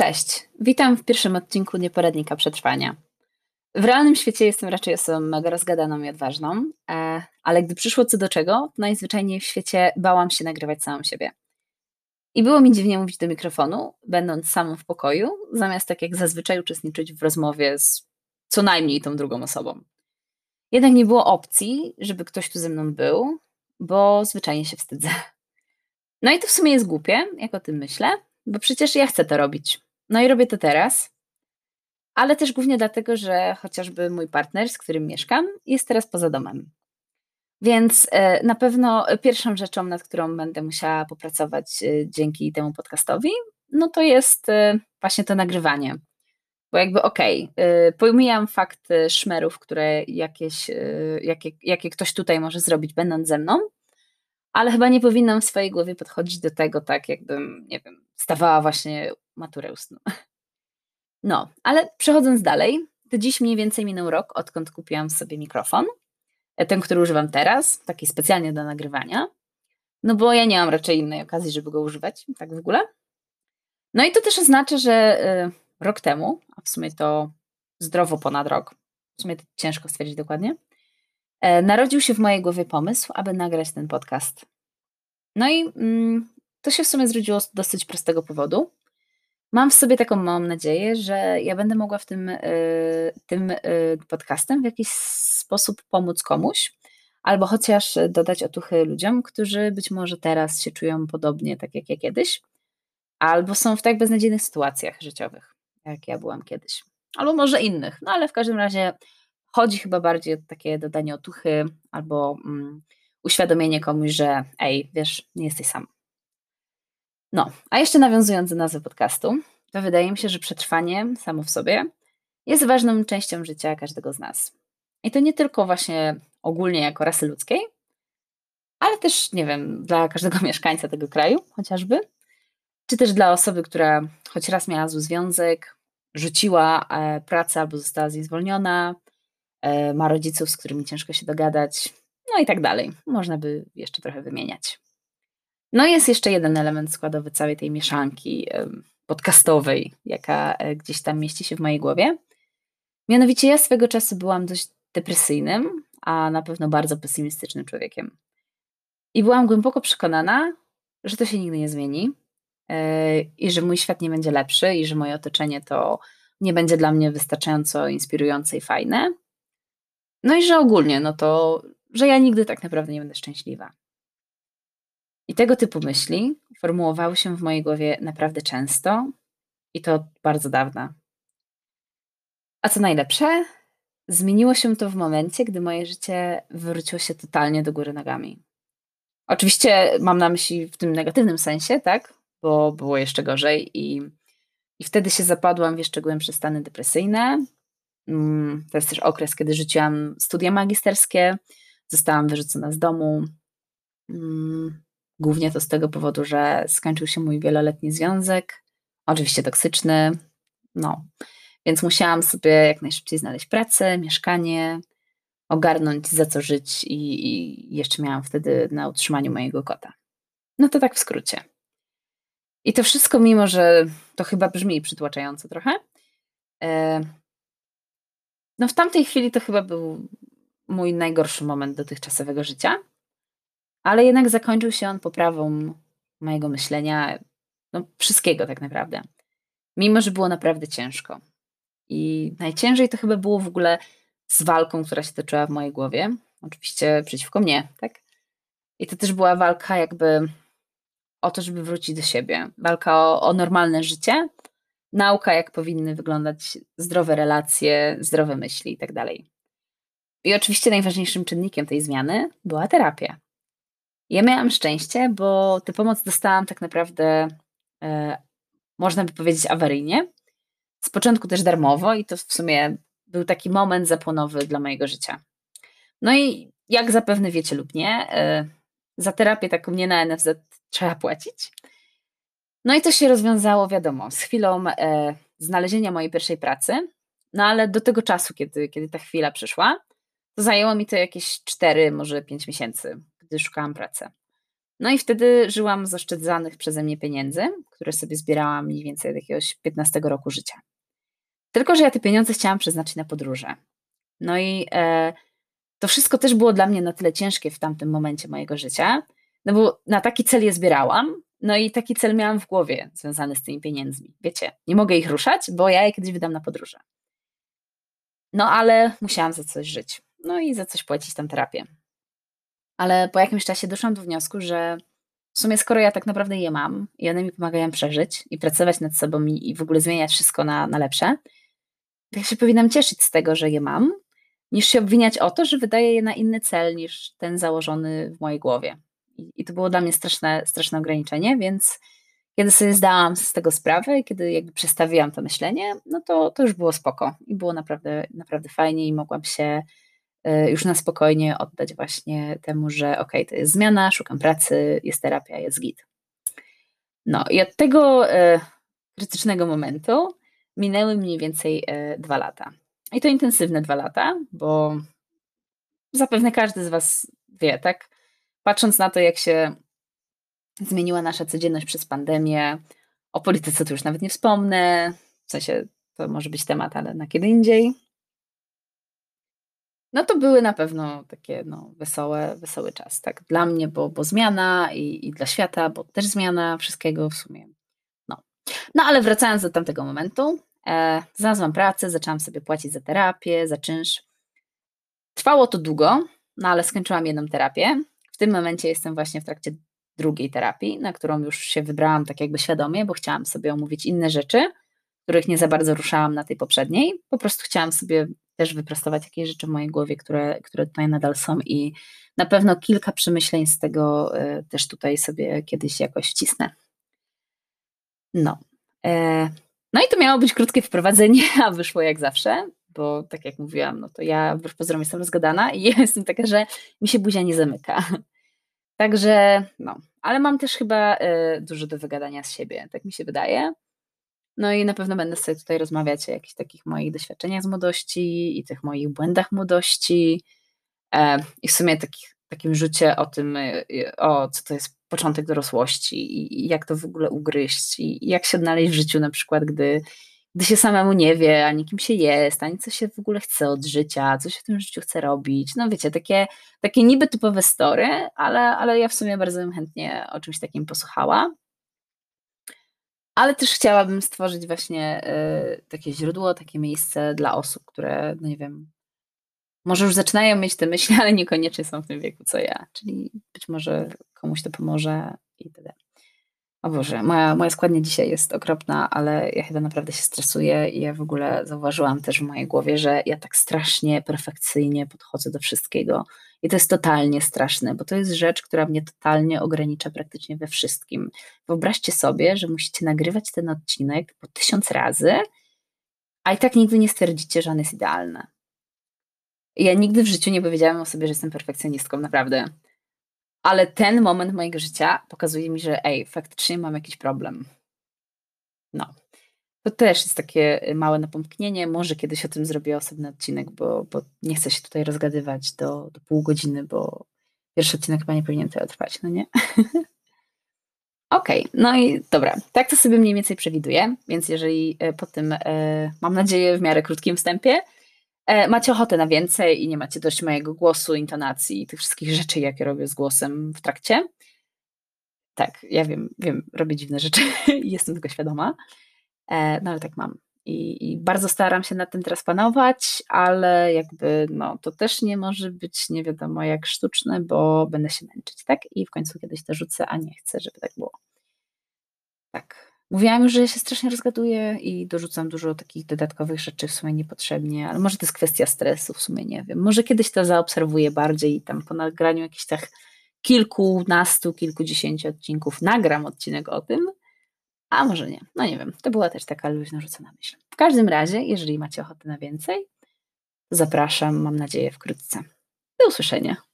Cześć, witam w pierwszym odcinku Nieporadnika Przetrwania. W realnym świecie jestem raczej osobą mega rozgadaną i odważną, e, ale gdy przyszło co do czego, najzwyczajniej w świecie bałam się nagrywać samą siebie. I było mi dziwnie mówić do mikrofonu, będąc samą w pokoju, zamiast tak jak zazwyczaj uczestniczyć w rozmowie z co najmniej tą drugą osobą. Jednak nie było opcji, żeby ktoś tu ze mną był, bo zwyczajnie się wstydzę. No i to w sumie jest głupie, jak o tym myślę, bo przecież ja chcę to robić. No i robię to teraz, ale też głównie dlatego, że chociażby mój partner, z którym mieszkam, jest teraz poza domem. Więc e, na pewno pierwszą rzeczą, nad którą będę musiała popracować e, dzięki temu podcastowi, no to jest e, właśnie to nagrywanie. Bo jakby okej, okay, pomijam fakt szmerów, które jakieś, jakie, jakie ktoś tutaj może zrobić, będąc ze mną, ale chyba nie powinnam w swojej głowie podchodzić do tego tak, jakbym, nie wiem, stawała właśnie maturę ustną. No, ale przechodząc dalej, to dziś mniej więcej minął rok, odkąd kupiłam sobie mikrofon. E, ten, który używam teraz, taki specjalnie do nagrywania. No bo ja nie mam raczej innej okazji, żeby go używać, tak w ogóle. No i to też oznacza, że y, rok temu, a w sumie to zdrowo ponad rok, w sumie to ciężko stwierdzić dokładnie, y, narodził się w mojej głowie pomysł, aby nagrać ten podcast. No i mm, to się w sumie zrodziło z dosyć prostego powodu. Mam w sobie taką małą nadzieję, że ja będę mogła w tym, y, tym y, podcastem w jakiś sposób pomóc komuś, albo chociaż dodać otuchy ludziom, którzy być może teraz się czują podobnie, tak jak ja kiedyś, albo są w tak beznadziejnych sytuacjach życiowych, jak ja byłam kiedyś, albo może innych. No ale w każdym razie chodzi chyba bardziej o takie dodanie otuchy albo mm, uświadomienie komuś, że ej, wiesz, nie jesteś sam. No, a jeszcze nawiązując do nazwy podcastu, to wydaje mi się, że przetrwanie samo w sobie jest ważną częścią życia każdego z nas. I to nie tylko właśnie ogólnie jako rasy ludzkiej, ale też, nie wiem, dla każdego mieszkańca tego kraju chociażby, czy też dla osoby, która choć raz miała zły związek, rzuciła e, pracę albo została z niej zwolniona, e, ma rodziców, z którymi ciężko się dogadać, no i tak dalej. Można by jeszcze trochę wymieniać. No jest jeszcze jeden element składowy całej tej mieszanki podcastowej, jaka e, gdzieś tam mieści się w mojej głowie. Mianowicie ja swego czasu byłam dość depresyjnym, a na pewno bardzo pesymistycznym człowiekiem. I byłam głęboko przekonana, że to się nigdy nie zmieni e, i że mój świat nie będzie lepszy i że moje otoczenie to nie będzie dla mnie wystarczająco inspirujące i fajne. No i że ogólnie, no to, że ja nigdy tak naprawdę nie będę szczęśliwa. I tego typu myśli formułowały się w mojej głowie naprawdę często i to bardzo dawna. A co najlepsze, zmieniło się to w momencie, gdy moje życie wywróciło się totalnie do góry nogami. Oczywiście mam na myśli w tym negatywnym sensie, tak? Bo było jeszcze gorzej i, i wtedy się zapadłam w jeszcze głębsze stany depresyjne. Mm, to jest też okres, kiedy rzuciłam studia magisterskie, zostałam wyrzucona z domu. Głównie to z tego powodu, że skończył się mój wieloletni związek, oczywiście toksyczny, no. Więc musiałam sobie jak najszybciej znaleźć pracę, mieszkanie, ogarnąć za co żyć i, i jeszcze miałam wtedy na utrzymaniu mojego kota. No to tak w skrócie. I to wszystko, mimo że to chyba brzmi przytłaczająco trochę, e, no w tamtej chwili to chyba był mój najgorszy moment dotychczasowego życia. Ale jednak zakończył się on poprawą mojego myślenia, no wszystkiego tak naprawdę. Mimo, że było naprawdę ciężko. I najciężej to chyba było w ogóle z walką, która się toczyła w mojej głowie. Oczywiście przeciwko mnie, tak? I to też była walka jakby o to, żeby wrócić do siebie. Walka o, o normalne życie, nauka, jak powinny wyglądać zdrowe relacje, zdrowe myśli i tak dalej. I oczywiście najważniejszym czynnikiem tej zmiany była terapia. Ja miałam szczęście, bo tę pomoc dostałam tak naprawdę, e, można by powiedzieć, awaryjnie. Z początku też darmowo i to w sumie był taki moment zapłonowy dla mojego życia. No i jak zapewne wiecie lub nie, e, za terapię taką nie na NFZ trzeba płacić. No i to się rozwiązało, wiadomo, z chwilą e, znalezienia mojej pierwszej pracy, no ale do tego czasu, kiedy, kiedy ta chwila przyszła, to zajęło mi to jakieś 4, może 5 miesięcy gdy szukałam pracy. No i wtedy żyłam z oszczędzanych przeze mnie pieniędzy, które sobie zbierałam mniej więcej od jakiegoś 15 roku życia. Tylko, że ja te pieniądze chciałam przeznaczyć na podróże. No i e, to wszystko też było dla mnie na tyle ciężkie w tamtym momencie mojego życia, no bo na taki cel je zbierałam, no i taki cel miałam w głowie związany z tymi pieniędzmi. Wiecie, nie mogę ich ruszać, bo ja je kiedyś wydam na podróże. No ale musiałam za coś żyć. No i za coś płacić tam terapię. Ale po jakimś czasie doszłam do wniosku, że w sumie skoro ja tak naprawdę je mam i one mi pomagają przeżyć i pracować nad sobą i, i w ogóle zmieniać wszystko na, na lepsze, to ja się powinnam cieszyć z tego, że je mam, niż się obwiniać o to, że wydaję je na inny cel niż ten założony w mojej głowie. I, i to było dla mnie straszne, straszne ograniczenie, więc kiedy sobie zdałam z tego sprawę i kiedy jakby przestawiłam to myślenie, no to, to już było spoko i było naprawdę, naprawdę fajnie i mogłam się już na spokojnie oddać właśnie temu, że ok, to jest zmiana, szukam pracy, jest terapia, jest git. No i od tego e, krytycznego momentu minęły mniej więcej e, dwa lata. I to intensywne dwa lata, bo zapewne każdy z Was wie, tak? Patrząc na to, jak się zmieniła nasza codzienność przez pandemię, o polityce to już nawet nie wspomnę, w sensie to może być temat, ale na kiedy indziej. No to były na pewno takie no, wesołe, wesoły czas, tak? Dla mnie, bo, bo zmiana i, i dla świata, bo też zmiana wszystkiego w sumie. No. no ale wracając do tamtego momentu, E, znalazłam pracę, zaczęłam sobie płacić za terapię, za czynsz. Trwało to długo, no ale skończyłam jedną terapię. W tym momencie jestem właśnie w trakcie drugiej terapii, na którą już się wybrałam tak jakby świadomie, bo chciałam sobie omówić inne rzeczy, których nie za bardzo ruszałam na tej poprzedniej. Po prostu chciałam sobie też wyprostować jakieś rzeczy w mojej głowie, które, które tutaj nadal są i na pewno kilka przemyśleń z tego y, też tutaj sobie kiedyś jakoś wcisnę. No. E, no i to miało być krótkie wprowadzenie, a wyszło jak zawsze, bo tak jak mówiłam, no to ja wbrew pozorom jestem rozgadana i jestem taka, że mi się buzia nie zamyka. Także no, ale mam też chyba y, dużo do wygadania z siebie, tak mi się wydaje. No i na pewno będę sobie tutaj rozmawiać o jakichś takich moich doświadczeniach z młodości i tych moich błędach młodości. E, I w sumie takich, takim rzucie o tym, y, o co to jest początek dorosłości i, jak to w ogóle ugryźć i, jak się odnaleźć w życiu na przykład, gdy, gdy się samemu nie wie, ani kim się jest, ani co się w ogóle chce od życia, co się w tym życiu chce robić. No wiecie, takie, takie niby typowe story, ale, ale ja w sumie bardzo bym chętnie o czymś takim posłuchała. Ale też chciałabym stworzyć właśnie y, takie źródło, takie miejsce dla osób, które, no nie wiem, może już zaczynają mieć te myśli, ale niekoniecznie są w tym wieku co ja. Czyli być może komuś to pomoże i tyle. O Boże, moja, moja składnia dzisiaj jest okropna, ale ja chyba naprawdę się stresuję i ja w ogóle zauważyłam też w mojej głowie, że ja tak strasznie perfekcyjnie podchodzę do wszystkiego. I to jest totalnie straszne, bo to jest rzecz, która mnie totalnie ogranicza praktycznie we wszystkim. Wyobraźcie sobie, że musicie nagrywać ten odcinek po tysiąc razy, a i tak nigdy nie stwierdzicie, że on jest idealny. Ja nigdy w życiu nie powiedziałam o sobie, że jestem perfekcjonistką, naprawdę. Ale ten moment mojego życia pokazuje mi, że ej, faktycznie mam jakiś problem. No. To też jest takie małe napomknienie. Może kiedyś o tym zrobię osobny odcinek, bo, bo nie chcę się tutaj rozgadywać do, do pół godziny, bo pierwszy odcinek chyba nie powinien tyle trwać, no nie? Okej, okay, no i dobra, tak to sobie mniej więcej przewiduję, więc jeżeli e, po tym, e, mam nadzieję, w miarę krótkim wstępie, macie ochotę na więcej i nie macie dość mojego głosu, intonacji i tych wszystkich rzeczy, jakie robię z głosem w trakcie. Tak, ja wiem, wiem, robię dziwne rzeczy i jestem tego świadoma, e, no ale tak mam. I, I, bardzo staram się nad tym teraz panować, ale jakby no, to też nie może być nie wiadomo jak sztuczne, bo będę się męczyć, tak? I w końcu kiedyś to rzucę, a nie chcę, żeby tak było. Tak. Mówiłam już, że się strasznie rozgaduję i dorzucam dużo takich dodatkowych rzeczy w sumie niepotrzebnie, ale może to jest kwestia stresu, w sumie nie wiem. Może kiedyś to zaobserwuję bardziej i tam po nagraniu jakichś tak kilkunastu, kilkudziesięciu odcinków nagram odcinek o tym, a może nie. No nie wiem, to była też taka luźno rzucona myśl. W każdym razie, jeżeli macie ochotę na więcej, zapraszam, mam nadzieję, wkrótce. Do usłyszenia.